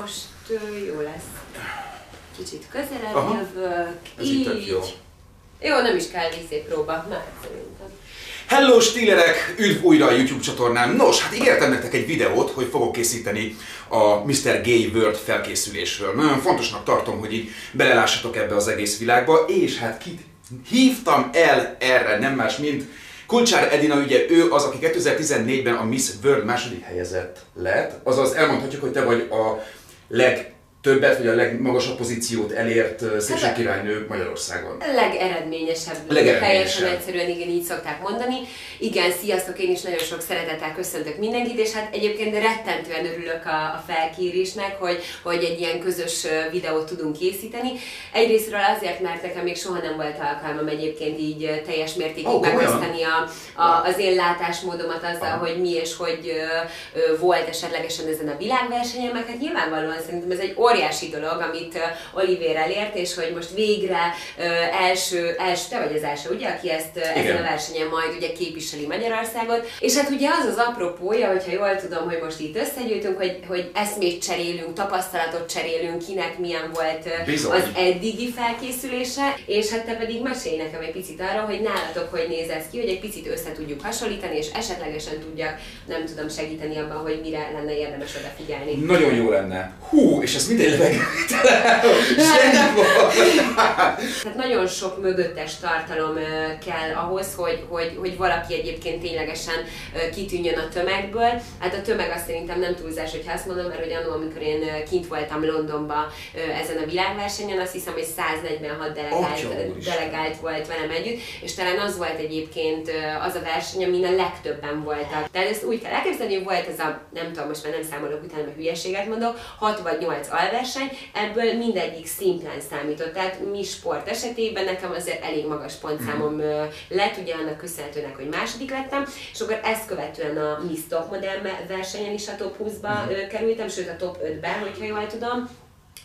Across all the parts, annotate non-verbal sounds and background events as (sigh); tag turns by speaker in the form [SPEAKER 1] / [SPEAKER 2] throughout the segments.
[SPEAKER 1] most jó lesz. Kicsit közelebb
[SPEAKER 2] Aha.
[SPEAKER 1] jövök.
[SPEAKER 2] Ez így jó.
[SPEAKER 1] Jó, nem is kell vízé próba, már szerintem.
[SPEAKER 2] Hello Stílerek! Üdv újra a YouTube csatornám. Nos, hát ígértem nektek egy videót, hogy fogok készíteni a Mr. Gay World felkészülésről. Nagyon fontosnak tartom, hogy így belelássatok ebbe az egész világba, és hát kit hívtam el erre, nem más, mint Kulcsár Edina, ugye ő az, aki 2014-ben a Miss World második helyezett lett, azaz elmondhatjuk, hogy te vagy a Lek. Legtöbbet, vagy a legmagasabb pozíciót elért szépségkirálynő Magyarországon.
[SPEAKER 1] A legeredményesebb.
[SPEAKER 2] Legeredményesebb.
[SPEAKER 1] Teljesen egyszerűen igen, így szokták mondani. Igen, sziasztok, én is nagyon sok szeretettel köszöntök mindenkit, és hát egyébként rettentően örülök a, a felkérésnek, hogy, hogy egy ilyen közös videót tudunk készíteni. Egyrésztről azért, mert nekem még soha nem volt alkalmam egyébként így teljes mértékig oh, megosztani a, a, az én látásmódomat azzal,
[SPEAKER 2] Aha.
[SPEAKER 1] hogy mi és hogy ö, ö, volt esetlegesen ezen a világversenyen, meg hát nyilvánvalóan szerintem ez egy óriási dolog, amit Oliver elért, és hogy most végre első, első, te vagy az első, ugye, aki ezt ö, ezen
[SPEAKER 2] Igen.
[SPEAKER 1] a versenyen majd ugye képviseli Magyarországot. És hát ugye az az apropója, hogyha jól tudom, hogy most itt összegyűjtünk, hogy, hogy eszmét cserélünk, tapasztalatot cserélünk, kinek milyen volt
[SPEAKER 2] Bizony.
[SPEAKER 1] az eddigi felkészülése, és hát te pedig mesélj nekem egy picit arról, hogy nálatok hogy néz ez ki, hogy egy picit össze tudjuk hasonlítani, és esetlegesen tudjak, nem tudom, segíteni abban, hogy mire lenne érdemes odafigyelni.
[SPEAKER 2] Nagyon jó lenne. Hú, és ez minden levegőtelen.
[SPEAKER 1] Tehát nagyon sok mögöttes tartalom kell ahhoz, hogy, hogy, hogy valaki egyébként ténylegesen kitűnjön a tömegből. Hát a tömeg azt szerintem nem túlzás, hogyha azt mondom, mert hogy annól, amikor én kint voltam Londonba ezen a világversenyen, azt hiszem, hogy 146 delegált, delegált volt velem együtt, és talán az volt egyébként az a verseny, amin a legtöbben voltak. Tehát ezt úgy kell elképzelni, hogy volt ez a, nem tudom, most már nem számolok utána, mert hülyeséget mondok, 6 vagy 8 alverseny, ebből mindegyik szimplán számított. Tehát mi sport esetében nekem azért elég magas pontszámom ö, lett, ugye annak köszönhetőnek, hogy második lettem, és akkor ezt követően a Miss Top Model me- versenyen is a top 20-ba ö, kerültem, sőt a top 5-ben, hogyha jól tudom.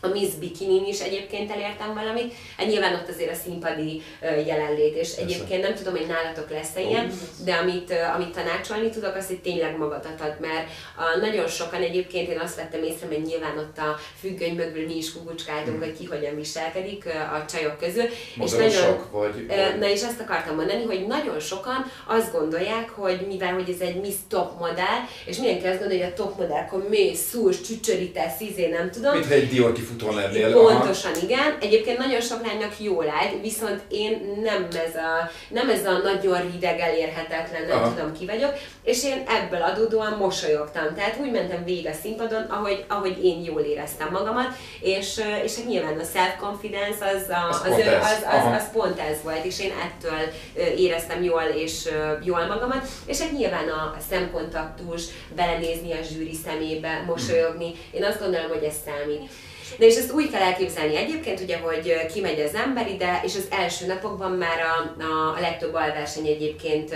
[SPEAKER 1] A Miss Bikinin is egyébként elértem valamit. Hát nyilván ott azért a színpadi jelenlét, és egyébként nem tudom, hogy nálatok lesz-e ilyen, de amit, amit tanácsolni tudok, az, hogy tényleg magadat ad, mert a, nagyon sokan egyébként én azt vettem észre, hogy nyilván ott a függöny mögül mi is kukucskáltunk, hogy ki hogyan viselkedik a csajok közül.
[SPEAKER 2] Modorosok, vagy-
[SPEAKER 1] Ö, Na és azt akartam mondani, hogy nagyon sokan azt gondolják, hogy mivel hogy ez egy Miss Top modell, és mindenki azt gondolja, hogy a top modell, akkor mész, szúrsz, csücsörítesz, izé, nem tudom.
[SPEAKER 2] Mintha egy Dior kifutón lennél. Aha.
[SPEAKER 1] Pontosan, igen. Egyébként nagyon sok lánynak jól áll, viszont én nem ez a, nem ez a nagyon rideg, elérhetetlen, nem
[SPEAKER 2] Aha.
[SPEAKER 1] tudom ki vagyok, és én ebből adódóan mosolyogtam. Tehát úgy mentem végig a színpadon, ahogy, ahogy én jól éreztem magamat, és, ö, és hát nyilván a self-confidence az, a,
[SPEAKER 2] Az
[SPEAKER 1] az,
[SPEAKER 2] pont ez.
[SPEAKER 1] az,
[SPEAKER 2] Aha.
[SPEAKER 1] az, az pont ez volt, és én ettől ö, éreztem jól és ö, jól magamat, és hát nyilván a szemkontaktus, belenézni a zsűri szemébe, mosolyogni, én azt gondolom, hogy ez számít. De és ezt úgy kell elképzelni egyébként, ugye, hogy kimegy az ember ide, és az első napokban már a, a, a legtöbb alverseny egyébként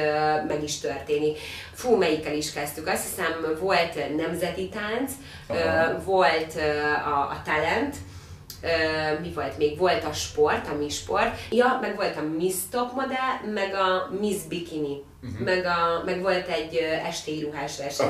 [SPEAKER 1] meg is történik. Fú, melyikkel is kezdtük? Azt hiszem volt nemzeti tánc,
[SPEAKER 2] Aha.
[SPEAKER 1] volt a, a talent, mi volt még? Volt a sport, a mi sport. Ja, meg volt a Miss Top Model, meg a Miss Bikini. Uh-huh. Meg, a, meg volt egy esti ruhás verseny.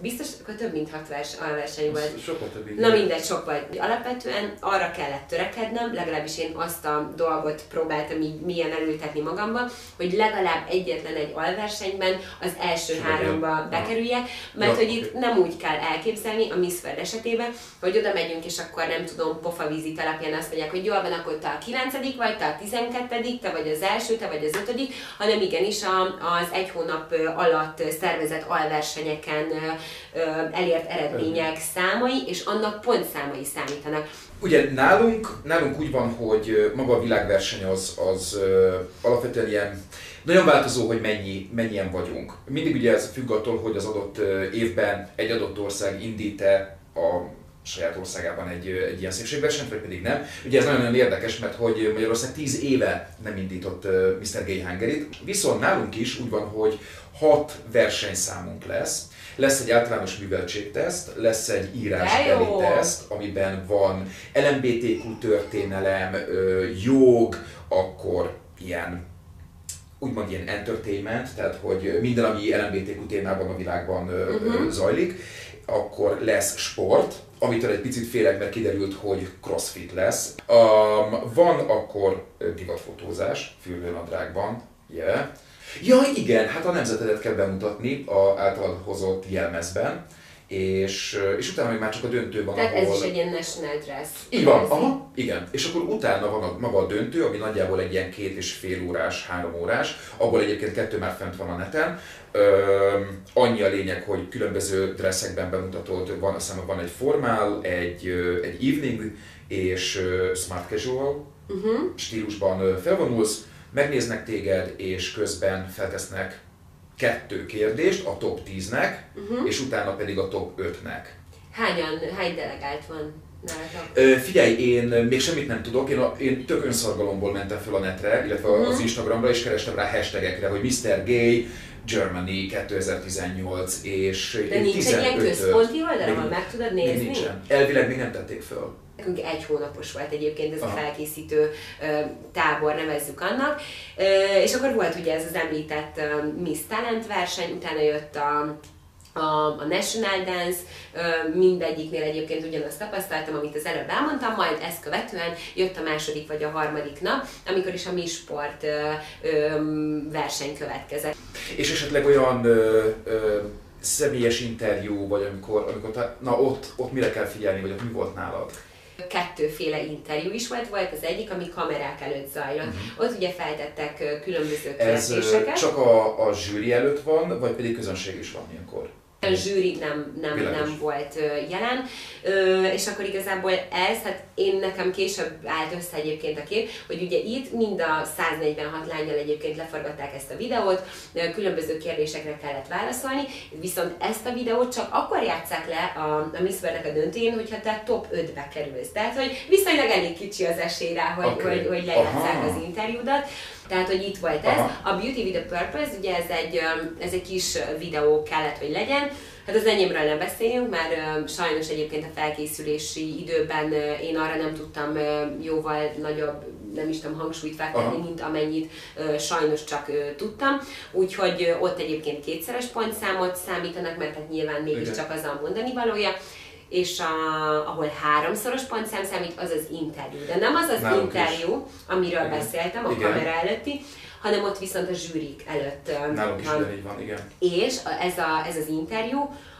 [SPEAKER 1] Biztos, akkor több mint hat vers, alverseny volt.
[SPEAKER 2] Sokkal több
[SPEAKER 1] Na mindegy, sok volt. Alapvetően arra kellett törekednem, legalábbis én azt a dolgot próbáltam így milyen elültetni magamba, hogy legalább egyetlen egy alversenyben az első
[SPEAKER 2] És
[SPEAKER 1] háromba bekerüljek, mert
[SPEAKER 2] Ja,
[SPEAKER 1] hogy itt nem úgy kell elképzelni a Miss World esetében, hogy oda megyünk, és akkor nem tudom, pofavízit alapján azt mondják, hogy jól van, akkor te a 9 vagy, te a 12 te vagy az első, te vagy az ötödik, hanem igenis a, az egy hónap alatt szervezett alversenyeken elért eredmények számai, és annak pontszámai számítanak.
[SPEAKER 2] Ugye nálunk, nálunk úgy van, hogy maga a világverseny az, az alapvetően ilyen nagyon változó, hogy mennyi, mennyien vagyunk. Mindig ugye ez függ attól, hogy az adott évben egy adott ország indít-e a saját országában egy, egy ilyen szépségversenyt, vagy pedig nem. Ugye ez nagyon-nagyon érdekes, mert hogy Magyarország 10 éve nem indított Mr. Gay Hungary-t. Viszont nálunk is úgy van, hogy hat versenyszámunk lesz. Lesz egy általános műveltségteszt, lesz egy írásbeli teszt, amiben van LMBTQ történelem, jog, akkor ilyen úgymond ilyen entertainment, tehát hogy minden, ami LMBTQ témában a világban uh-huh. zajlik. akkor lesz sport, amitől egy picit félek, mert kiderült, hogy crossfit lesz. Um, van akkor divatfotózás, fürdőnadrágban, yeah. Ja, igen, hát a nemzetedet kell bemutatni a által hozott jelmezben és, és utána még már csak a döntő van,
[SPEAKER 1] Tehát ahol... ez is egy ilyen national dress.
[SPEAKER 2] Így van, aha, igen. És akkor utána van a, maga a döntő, ami nagyjából egy ilyen két és fél órás, három órás, abból egyébként kettő már fent van a neten. Ö, annyi a lényeg, hogy különböző dresszekben bemutatod, van, azt hiszem, van egy formál, egy, egy evening és smart casual uh-huh. stílusban felvonulsz, megnéznek téged, és közben feltesznek kettő kérdést a top 10-nek, uh-huh. Mhm. és utána pedig a top 5-nek.
[SPEAKER 1] Hányan, hány delegált van nálatok?
[SPEAKER 2] Ö, figyelj, én még semmit nem tudok, én, a, én tök önszargalomból mentem fel a netre, illetve uh-huh. az Instagramra, és kerestem rá hashtagekre, hogy Mr. Gay, Germany 2018, és
[SPEAKER 1] De nincs 15 egy ilyen központi oldal, ahol meg tudod nézni?
[SPEAKER 2] Nincsen. Elvileg még nem tették föl.
[SPEAKER 1] Nekünk egy hónapos volt egyébként ez a felkészítő tábor, nevezzük annak. És akkor volt ugye ez az említett Miss Talent verseny, utána jött a a, a National Dance, mindegyiknél egyébként ugyanazt tapasztaltam, amit az előbb elmondtam, majd ezt követően jött a második vagy a harmadik nap, amikor is a Mi Sport verseny következett.
[SPEAKER 2] És esetleg olyan ö, ö, személyes interjú, vagy amikor, amikor na ott, ott mire kell figyelni, vagy ott mi volt nálad?
[SPEAKER 1] Kettőféle interjú is volt, volt az egyik, ami kamerák előtt zajlott. Uh-huh. Ott ugye feltettek különböző kérdéseket.
[SPEAKER 2] Ez csak a, a zsűri előtt van, vagy pedig közönség is van ilyenkor?
[SPEAKER 1] A zsűri nem, nem, nem volt jelen, és akkor igazából ez, hát én nekem később állt össze egyébként a kép, hogy ugye itt mind a 146 lányjal egyébként leforgatták ezt a videót, különböző kérdésekre kellett válaszolni, viszont ezt a videót csak akkor játszák le a, a Miss World-nek a döntén, hogyha te top 5-be kerülsz. Tehát, hogy viszonylag elég kicsi az esély rá, hogy, okay. hogy, hogy lejátszák az interjúdat. Tehát, hogy itt volt ez. Aha. A Beauty with a Purpose, ugye ez egy, ez egy kis videó kellett, hogy legyen. Hát az enyémről nem beszéljünk, mert uh, sajnos egyébként a felkészülési időben uh, én arra nem tudtam uh, jóval nagyobb, nem is tudom, hangsúlyt fektetni, mint amennyit uh, sajnos csak uh, tudtam. Úgyhogy uh, ott egyébként kétszeres pontszámot számítanak, mert hát nyilván mégiscsak az a mondani valója és a, ahol háromszoros pontszám számít, az az interjú. De nem az az Nálunk interjú, is. amiről igen. beszéltem a igen. kamera előtti, hanem ott viszont a zsűrik előtt
[SPEAKER 2] Nálunk is van. így van, igen.
[SPEAKER 1] És ez, a, ez az interjú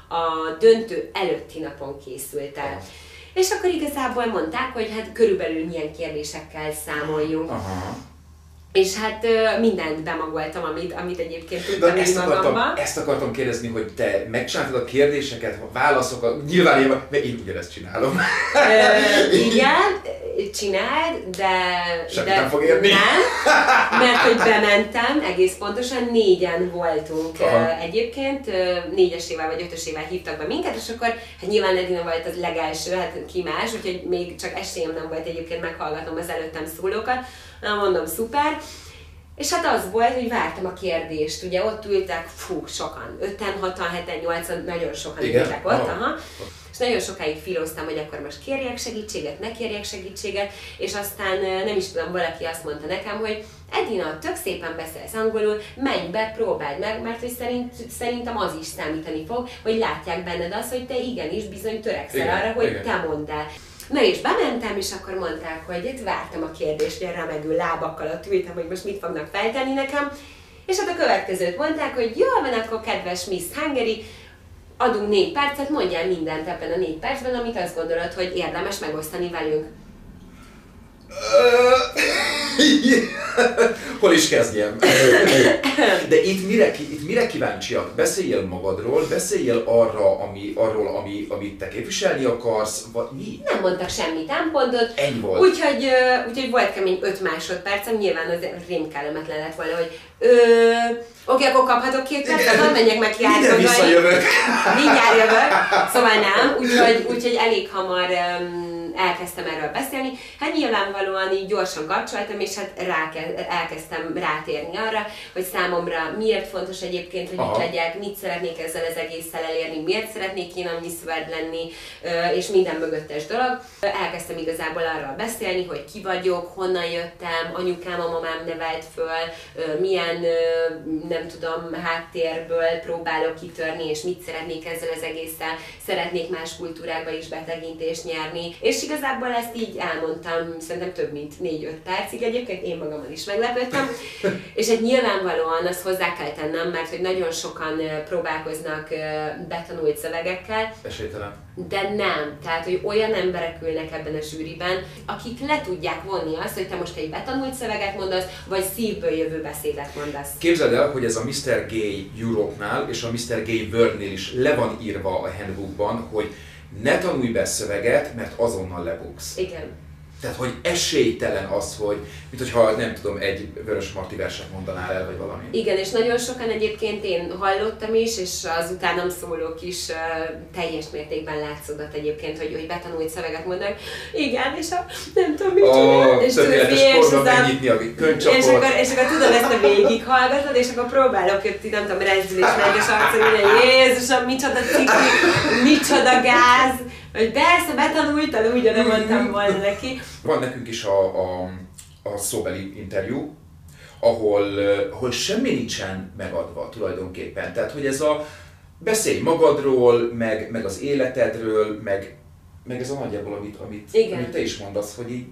[SPEAKER 1] a döntő előtti napon készült el. Aha. És akkor igazából mondták, hogy hát körülbelül milyen kérdésekkel számoljunk. Aha. És hát mindent bemagoltam, amit, amit egyébként tudtam
[SPEAKER 2] De ezt akartam, ezt akartam kérdezni, hogy te megcsináltad a kérdéseket, a válaszokat, nyilván én, mert én ugyanezt csinálom.
[SPEAKER 1] Ö, (laughs) igen, csináld, de...
[SPEAKER 2] Semmi de nem fog érni.
[SPEAKER 1] Nem, mert hogy bementem, egész pontosan négyen voltunk Aha. egyébként, négyesével vagy ötösével hívtak be minket, és akkor hát nyilván Edina volt az legelső, hát ki más, úgyhogy még csak esélyem nem volt egyébként meghallgatom az előttem szólókat, Na, mondom, szuper. És hát az volt, hogy vártam a kérdést. Ugye ott ültek, fú, sokan, 5-en, 6-an, 7-en, 8-an, nagyon sokan Igen? ültek ott. Aha. aha. És nagyon sokáig filoztam, hogy akkor most kérjek segítséget, ne kérjek segítséget, és aztán nem is tudom, valaki azt mondta nekem, hogy Edina, tök szépen beszélsz angolul, menj be, próbáld meg, mert hogy szerint, szerintem az is számítani fog, hogy látják benned azt, hogy te igenis bizony törekszel Igen, arra, hogy Igen. te mondd el. Na és bementem, és akkor mondták, hogy itt vártam a kérdést, hogy remegő lábakkal ott ültem, hogy most mit fognak feltenni nekem. És hát a következőt mondták, hogy jól van, akkor kedves Miss Hungary, adunk négy percet, mondjál mindent ebben a négy percben, amit azt gondolod, hogy érdemes megosztani velünk. (laughs)
[SPEAKER 2] Hol is kezdjem? De itt mire, itt mire kíváncsiak? Beszéljél magadról, beszéljél arra, ami, arról, ami, amit te képviselni akarsz, vagy mi?
[SPEAKER 1] Nem mondtak semmi támpontot.
[SPEAKER 2] Ennyi volt.
[SPEAKER 1] Úgyhogy, úgyhogy volt kemény 5 másodpercem, nyilván az rém kellemetlen lett volna, hogy Ö, oké, akkor kaphatok két percet, hadd menjek meg ki
[SPEAKER 2] Mindjárt visszajövök.
[SPEAKER 1] Mindjárt jövök, szóval nem, úgyhogy, úgyhogy elég hamar um, elkezdtem erről beszélni, hát nyilvánvalóan így gyorsan kapcsoltam, és hát ráke, elkezdtem rátérni arra, hogy számomra miért fontos egyébként, hogy Aha. itt legyek, mit szeretnék ezzel az egésszel elérni, miért szeretnék én a Miss World lenni, és minden mögöttes dolog. Elkezdtem igazából arról beszélni, hogy ki vagyok, honnan jöttem, anyukám, a mamám nevelt föl, milyen nem tudom, háttérből próbálok kitörni, és mit szeretnék ezzel az egésszel, szeretnék más kultúrákba is betekintést nyerni. És igazából ezt így elmondtam, szerintem több mint 4-5 percig egyébként, én magamon is meglepődtem. (laughs) és egy nyilvánvalóan azt hozzá kell tennem, mert hogy nagyon sokan próbálkoznak betanult szövegekkel.
[SPEAKER 2] Esélytelen.
[SPEAKER 1] De nem. Tehát, hogy olyan emberek ülnek ebben a zsűriben, akik le tudják vonni azt, hogy te most egy betanult szöveget mondasz, vagy szívből jövő beszédet mondasz.
[SPEAKER 2] Képzeld el, hogy ez a Mr. Gay Europe-nál és a Mr. Gay World-nél is le van írva a handbookban, hogy ne tanulj be szöveget, mert azonnal lebuksz.
[SPEAKER 1] Igen.
[SPEAKER 2] Tehát, hogy esélytelen az, hogy, mint hogyha nem tudom, egy Vörös Marti verset mondanál el, vagy valami.
[SPEAKER 1] Igen, és nagyon sokan egyébként én hallottam is, és az utánam szólók is uh, teljes mértékben látszódott egyébként, hogy, hogy betanult szöveget mondanak. Igen, és a nem tudom, mit
[SPEAKER 2] oh,
[SPEAKER 1] és
[SPEAKER 2] tudod, és, a, megnyitni a könycsapot.
[SPEAKER 1] És akkor, és akkor tudom, ezt a végig hallgatod, és akkor próbálok itt, nem tudom, rezdülésmentes arcon, hogy Jézusom, micsoda cikli, micsoda gáz, hogy persze, betanultad, úgy, nem mondtam volna neki.
[SPEAKER 2] Van nekünk is a, a, a szóbeli interjú, ahol, ahol semmi nincsen megadva tulajdonképpen. Tehát, hogy ez a beszélj magadról, meg, meg az életedről, meg, meg ez a nagyjából, amit, amit, amit te is mondasz, hogy így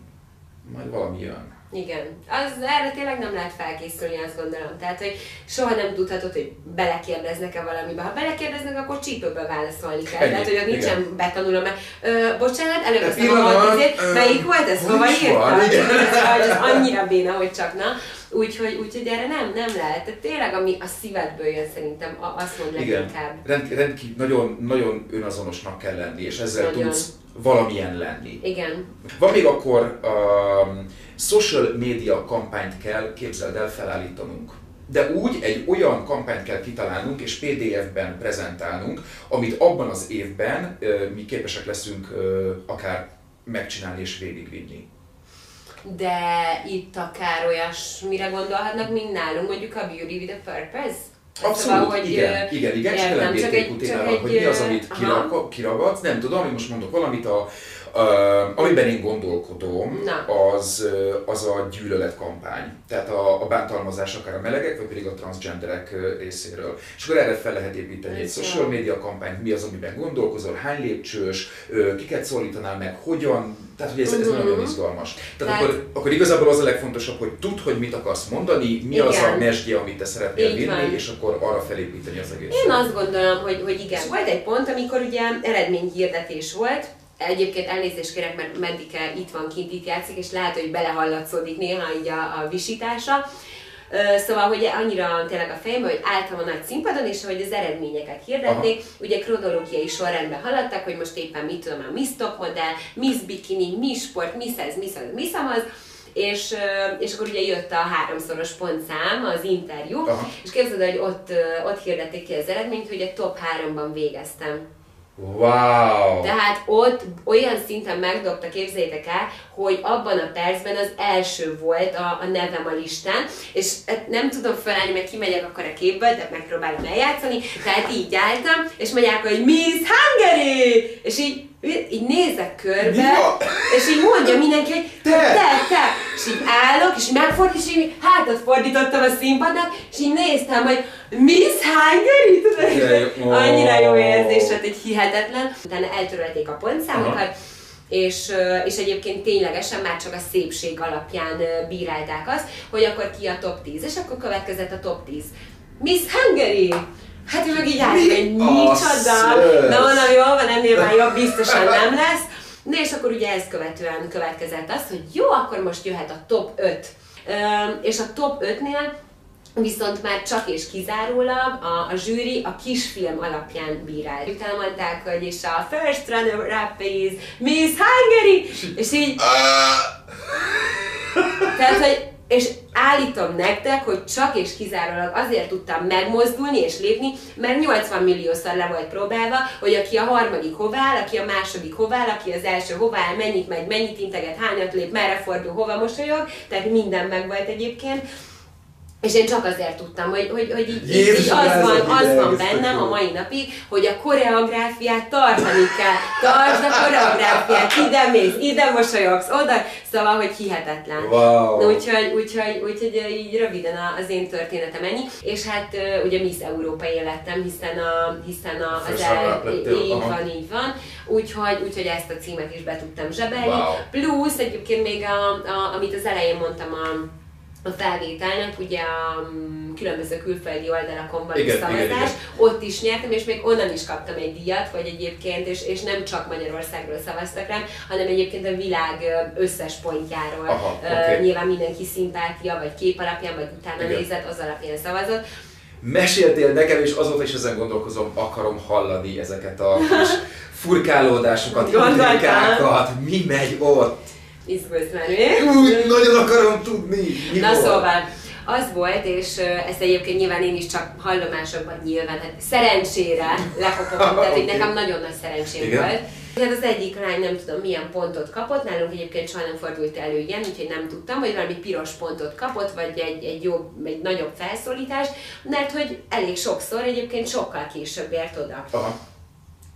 [SPEAKER 2] majd valami jön.
[SPEAKER 1] Igen. Az, erre tényleg nem lehet felkészülni, azt gondolom. Tehát, hogy soha nem tudhatod, hogy belekérdeznek-e valamibe. Ha belekérdeznek, akkor csípőből válaszolni kell. Ennyi. Tehát, hogy ott nincsen igen. betanulom. Mert, ö, bocsánat, előveszem a magazét. Melyik volt ez? Hova írtam? (laughs) Ez annyira béna, hogy csak na. Úgyhogy, úgyhogy erre nem, nem lehet. Tehát tényleg, ami a szívedből jön szerintem, azt mond leginkább.
[SPEAKER 2] Rend, rendkívül nagyon, nagyon önazonosnak kell lenni, és ezzel nagyon. tudsz valamilyen lenni.
[SPEAKER 1] Igen.
[SPEAKER 2] Van még akkor um, social media kampányt kell, képzeld el, felállítanunk. De úgy egy olyan kampányt kell kitalálnunk és PDF-ben prezentálnunk, amit abban az évben uh, mi képesek leszünk uh, akár megcsinálni és végigvinni
[SPEAKER 1] de itt akár olyasmire gondolhatnak, mint nálunk, mondjuk a Beauty with a Purpose?
[SPEAKER 2] Abszolút, szóval, hogy, igen, igen, igen, értem, csak egy, csak egy, hogy mi az, amit kiragadsz, nem tudom, én most mondok valamit, a, Uh, amiben én gondolkodom, az, az a gyűlöletkampány. Tehát a, a bántalmazás akár a melegek, vagy pedig a transgenderek részéről. És akkor erre fel lehet építeni egy social media kampányt, mi az, amiben gondolkozol, hány lépcsős, kiket szólítanál meg, hogyan, tehát hogy ez, ez uh-huh. nagyon izgalmas. Tehát, tehát akkor, akkor igazából az a legfontosabb, hogy tudd, hogy mit akarsz mondani, mi igen. az a mesdje, amit te szeretnél Így vinni, van. és akkor arra felépíteni az egészet.
[SPEAKER 1] Én azt gondolom, hogy, hogy igen. Volt egy pont, amikor ugye eredményhirdetés volt, Egyébként elnézést kérek, mert Medike itt van kint, itt játszik, és lehet, hogy belehallatszódik néha így a, a visítása. Szóval, hogy annyira tényleg a fejemben, hogy álltam a nagy színpadon, és hogy az eredményeket hirdették, Aha. ugye kronológiai sorrendben haladtak, hogy most éppen mit tudom, a Miss Top Model, Miss Bikini, Miss Sport, Miss ez, Miss az, Miss amaz, és, és akkor ugye jött a háromszoros pontszám, az interjú, Aha. és képzeld, hogy ott, ott hirdették ki az eredményt, hogy a top háromban végeztem.
[SPEAKER 2] Wow!
[SPEAKER 1] Tehát ott olyan szinten megdobta, képzeljétek el, hogy abban a percben az első volt a, a nevem a listán, és hát nem tudom felállni, mert kimegyek akkor a képből, de megpróbálom eljátszani, tehát így álltam, és mondják, hogy Miss Hungary! És így így nézek körbe, és így mondja mindenki, hogy te, te, te. És így állok, és megfordít, és így hátat fordítottam a színpadnak, és így néztem, hogy Miss Hungary? Tudod, annyira jó érzés volt, egy hihetetlen. Utána eltörölték a pontszámokat, Aha. és, és egyébként ténylegesen már csak a szépség alapján bírálták azt, hogy akkor ki a top 10, és akkor következett a top 10. Miss Hungary! Hát meg így állt, hogy micsoda, na mondom, jó van, ennél már jobb biztosan nem (laughs) lesz. Na és akkor ugye ezt követően következett az, hogy jó, akkor most jöhet a top 5. És a top 5-nél viszont már csak és kizárólag a, a zsűri a kisfilm alapján bírált. Utána mondták, hogy is a first runner-up is Miss Hungary, és így... (laughs) Tehát, hogy és állítom nektek, hogy csak és kizárólag azért tudtam megmozdulni és lépni, mert 80 milliószor le volt próbálva, hogy aki a harmadik hovál, aki a második hovál, aki az első hovál, mennyit megy, mennyit integet, hányat lép, merre fordul, hova mosolyog, tehát minden meg volt egyébként. És én csak azért tudtam, hogy, hogy, hogy így, Jézus, így az van, az van bennem a mai napig, hogy a koreográfiát tartani kell. Tartsd a koreográfiát ide mész, ide mosolyogsz, oda, szóval, hogy hihetetlen.
[SPEAKER 2] Wow.
[SPEAKER 1] Úgyhogy, úgyhogy, úgyhogy így röviden az én történetem ennyi, és hát ugye Miss Európa életem, hiszen, a, hiszen a, az el, így van, így van, úgyhogy, úgyhogy ezt a címet is be tudtam zsebelni. Wow. Plusz egyébként még, a, a, amit az elején mondtam, a, a felvételnek, ugye a mm, különböző külföldi oldalakon van igen, szavazás, igen, igen. ott is nyertem, és még onnan is kaptam egy díjat, vagy egyébként, és, és nem csak Magyarországról szavaztak rám, hanem egyébként a világ összes pontjáról. Aha, okay. Nyilván mindenki szimpátia, vagy kép alapján, vagy utána igen. nézett, az alapján szavazott.
[SPEAKER 2] Meséltél nekem, és azóta is ezen gondolkozom, akarom hallani ezeket a kis furkálódásokat, intrikákat, mi megy ott
[SPEAKER 1] izgulsz mi?
[SPEAKER 2] Úgy, nagyon akarom tudni.
[SPEAKER 1] Mi Na volt? szóval, az volt, és ezt egyébként nyilván én is csak hallomásokban nyilván, hát szerencsére lekopogom, (laughs) tehát okay. nekem nagyon nagy szerencsém Igen. volt. Hát az egyik lány nem tudom milyen pontot kapott, nálunk egyébként soha nem fordult elő ilyen, úgyhogy nem tudtam, hogy valami piros pontot kapott, vagy egy, egy, jobb, egy nagyobb felszólítás, mert hogy elég sokszor egyébként sokkal később ért oda. Aha.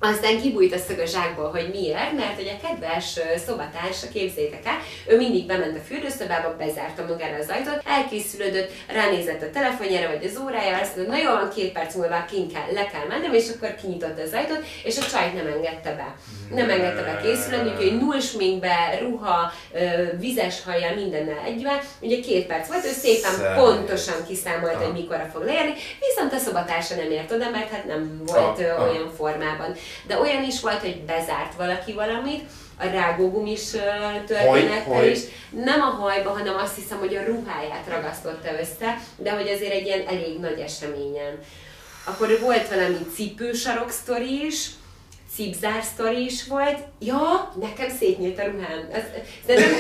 [SPEAKER 1] Aztán kibújt a szög a zsákból, hogy miért, mert hogy a kedves szobatársa, képzétek el, ő mindig bement a fürdőszobába, bezárta magára az ajtót, elkészülődött, ránézett a telefonjára vagy az órájára, azt mondta, na jó, van két perc múlva kint kell, le kell mennem, és akkor kinyitotta az ajtót, és a csajt nem engedte be. Nem engedte be készülődni, úgyhogy null sminkbe, ruha, vizes hajjal, mindennel egyben. Ugye két perc volt, ő szépen Szerint. pontosan kiszámolta, hogy mikorra fog leérni, viszont a szobatársa nem ért oda, mert hát nem volt olyan formában. De olyan is volt, hogy bezárt valaki valamit, a rágógumis történettel is. Nem a hajba, hanem azt hiszem, hogy a ruháját ragasztotta össze, de hogy azért egy ilyen elég nagy eseményen. Akkor volt valami cipősarok sztori is, cipzár sztori is volt. Ja, nekem szétnyílt a ruhám. Ez, de nem,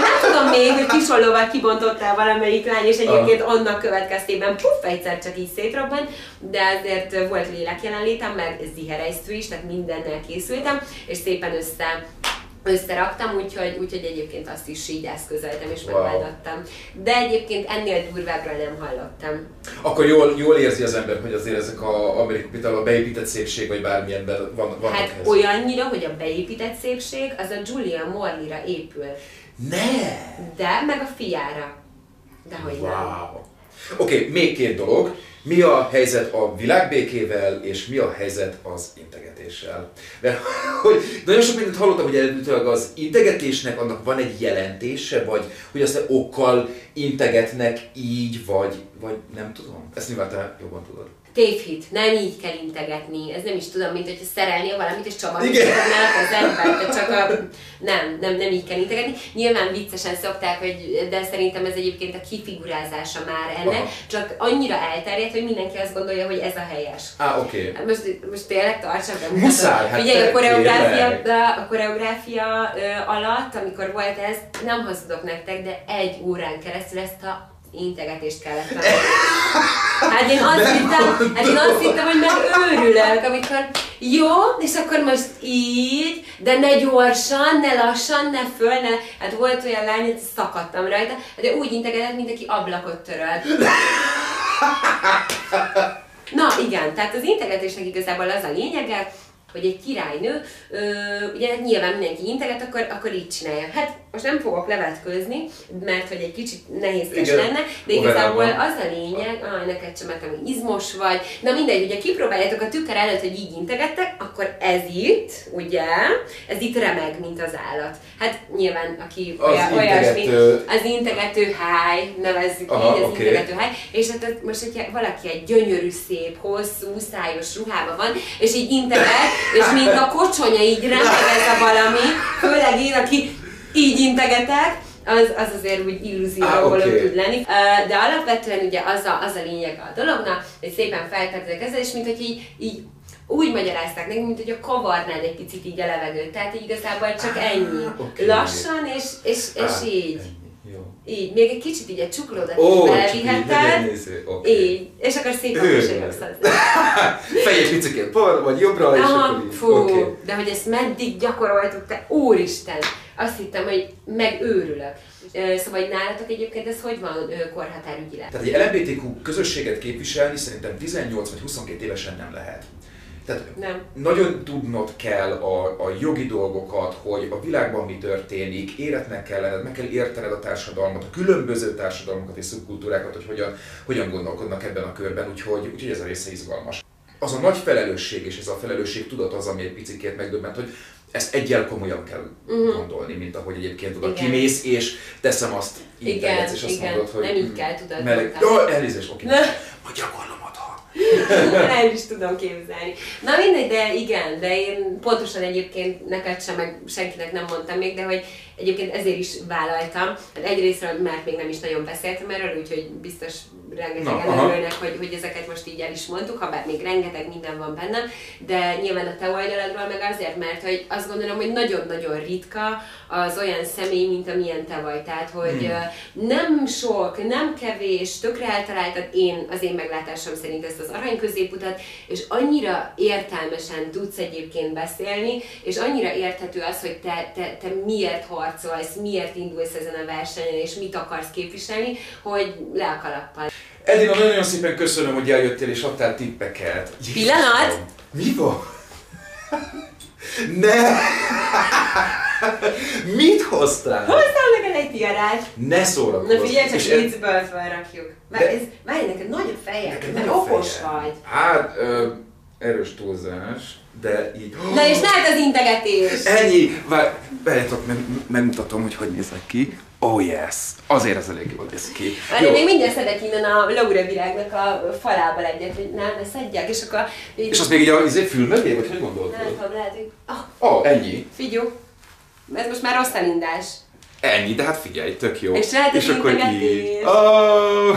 [SPEAKER 1] nem tudom még, hogy kisollóval kibontottál valamelyik lány, és egyébként annak következtében puff, egyszer csak így szétrobban, de azért volt lélek jelenlétem, meg ziherejsztő is, tehát mindennel készültem, és szépen össze összeraktam, úgyhogy, úgyhogy egyébként azt is így eszközöltem és wow. megoldottam. De egyébként ennél durvábbról nem hallottam.
[SPEAKER 2] Akkor jól, jól érzi az ember, hogy azért ezek a, amerikai, a beépített szépség, vagy bármilyenben van, vannak
[SPEAKER 1] Hát ehhez. olyannyira, hogy a beépített szépség az a Julia Morley-ra épül.
[SPEAKER 2] Ne!
[SPEAKER 1] De, meg a fiára. Dehogy wow. nem.
[SPEAKER 2] Oké, okay, még két dolog. Mi a helyzet a világbékével, és mi a helyzet az integetéssel? Mert (laughs) hogy nagyon sok mindent hallottam, hogy eredetileg az integetésnek annak van egy jelentése, vagy hogy azt okkal integetnek így, vagy, vagy nem tudom. Ezt nyilván te jobban tudod
[SPEAKER 1] tévhit, nem így kell integetni, ez nem is tudom, mint hogyha szerelnél valamit, és csavarni az ember, csak a, nem, nem, nem így kell integetni. Nyilván viccesen szokták, hogy, de szerintem ez egyébként a kifigurázása már ennek, Aha. csak annyira elterjedt, hogy mindenki azt gondolja, hogy ez a helyes.
[SPEAKER 2] Á, oké. Okay.
[SPEAKER 1] Hát most, most tényleg tartsak
[SPEAKER 2] be. Muszáj, hát
[SPEAKER 1] Figyelj, a koreográfia, a koreográfia alatt, amikor volt ez, nem hazudok nektek, de egy órán keresztül ezt a integetést kellett tanulni. Hát én azt hittem, hát én azt hittem, hogy megőrülök, amikor jó, és akkor most így, de ne gyorsan, ne lassan, ne föl, ne... Hát volt olyan lány, hogy szakadtam rajta, de úgy integetett, mint aki ablakot törölt. (laughs) Na igen, tehát az integetésnek igazából az a lényege, hogy egy királynő, ö, ugye nyilván mindenki integet, akkor, akkor így csinálja. Hát most nem fogok levetkőzni, mert hogy egy kicsit nehézkes Igen. lenne, de igazából az a lényeg, ah, neked sem mert izmos vagy, na mindegy, ugye kipróbáljátok a tükör előtt, hogy így integettek, akkor ez itt, ugye, ez itt remeg, mint az állat. Hát nyilván, aki
[SPEAKER 2] az olyan, olyasmi,
[SPEAKER 1] az integető háj, nevezzük Aha, így, az okay. integető háj, és hát most, hogyha valaki egy gyönyörű, szép, hosszú, szájos ruhában van, és így integet, és mint a kocsonya így remeg ez a valami, főleg én, aki így integetek, az, az azért úgy illúzióról ah, okay. tud lenni. De alapvetően ugye az a, az a lényeg a dolognak, hogy szépen feltettek ezzel, és mint hogy így, így úgy magyarázták nekünk, mint hogy a kavarnád egy picit így a levegőt. Tehát így igazából csak ah, ennyi. Okay. Lassan, és, és, és ah, így. Jó. Így, még egy kicsit így a csuklódat oh, is beleviheted. Okay. Így, és akkor szépen mosolyogsz
[SPEAKER 2] Fejét picikét bal, vagy jobbra, és akkor így.
[SPEAKER 1] Fú, okay. de hogy ezt meddig gyakoroltuk, te úristen! azt hittem, hogy megőrülök. Szóval, hogy nálatok egyébként ez hogy van korhatárügyileg?
[SPEAKER 2] Tehát egy LMBTQ közösséget képviselni szerintem 18 vagy 22 évesen nem lehet. Tehát
[SPEAKER 1] Nem.
[SPEAKER 2] nagyon tudnod kell a, a jogi dolgokat, hogy a világban mi történik, éretnek kell lenned, meg kell értened a társadalmat, a különböző társadalmakat és szubkultúrákat, hogy hogyan, hogyan gondolkodnak ebben a körben, úgyhogy, úgyhogy ez a része izgalmas. Az a nagy felelősség és ez a felelősség tudat az, ami egy picit megdöbbent, hogy ezt egyel komolyan kell uh-huh. gondolni, mint ahogy egyébként oda.
[SPEAKER 1] Igen.
[SPEAKER 2] kimész, és teszem azt, integetsz, és azt
[SPEAKER 1] igen.
[SPEAKER 2] mondod, hogy
[SPEAKER 1] Nem így kell, tudod,
[SPEAKER 2] Meleg... Jó, elnézést, oké. Majd gyakorlom otthon. (laughs)
[SPEAKER 1] El is tudom képzelni. Na mindegy, de igen, de én pontosan egyébként neked sem, meg senkinek nem mondtam még, de hogy egyébként ezért is vállaltam. Hát egyrésztről, mert még nem is nagyon beszéltem erről, úgyhogy biztos rengetegen örülnek, hogy, hogy ezeket most így el is mondtuk, ha bár még rengeteg minden van bennem, de nyilván a te oldaladról meg azért, mert hogy azt gondolom, hogy nagyon-nagyon ritka az olyan személy, mint amilyen te vagy. Tehát, hogy
[SPEAKER 2] hmm.
[SPEAKER 1] nem sok, nem kevés, tökre eltaláltad én, az én meglátásom szerint ezt az arany középutat, és annyira értelmesen tudsz egyébként beszélni, és annyira érthető az, hogy te, te, te miért harcolsz, miért indulsz ezen a versenyen, és mit akarsz képviselni, hogy le a kalappal.
[SPEAKER 2] Edina, nagyon szépen köszönöm, hogy eljöttél és adtál tippeket.
[SPEAKER 1] Pillanat!
[SPEAKER 2] Mi van? Ne! Mit hoztál?
[SPEAKER 1] Neked egy tiarát!
[SPEAKER 2] Ne szórakozz!
[SPEAKER 1] Na figyelj, csak viccből felrakjuk. Várj,
[SPEAKER 2] De-
[SPEAKER 1] ez, várj, neked nagy a fejed,
[SPEAKER 2] Neked
[SPEAKER 1] mert okos vagy.
[SPEAKER 2] Hát, ö, erős túlzás, de így... (gasps)
[SPEAKER 1] Na és lehet az integetés!
[SPEAKER 2] Ennyi! Vár, várjátok, meg, megmutatom, hogy hogy nézek ki. Oh yes! Azért ez elég jól néz ki.
[SPEAKER 1] Várj, még mindjárt szedek innen a Laura virágnak a falából egyet, hogy nem, ne szedjek, és akkor... Így,
[SPEAKER 2] És az még így a izé, fül mögé, vagy hogy gondoltad?
[SPEAKER 1] Nem tudom, lehet, hogy...
[SPEAKER 2] Ó, oh, ennyi.
[SPEAKER 1] figyú, ez most már rossz elindás.
[SPEAKER 2] Ennyi, de hát figyelj, tök jó.
[SPEAKER 1] És lehet az
[SPEAKER 2] akkor így. Oh.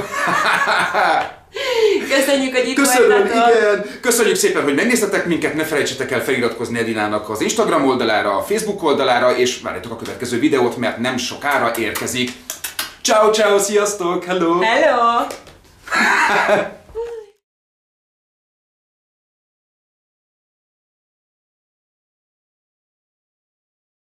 [SPEAKER 2] (laughs)
[SPEAKER 1] Köszönjük, hogy itt
[SPEAKER 2] Köszönöm,
[SPEAKER 1] voltatok!
[SPEAKER 2] igen! Köszönjük szépen, hogy megnéztetek minket, ne felejtsetek el feliratkozni Edinának az Instagram oldalára, a Facebook oldalára, és várjátok a következő videót, mert nem sokára érkezik. Ciao, ciao, sziasztok, hello!
[SPEAKER 1] Hello! (laughs)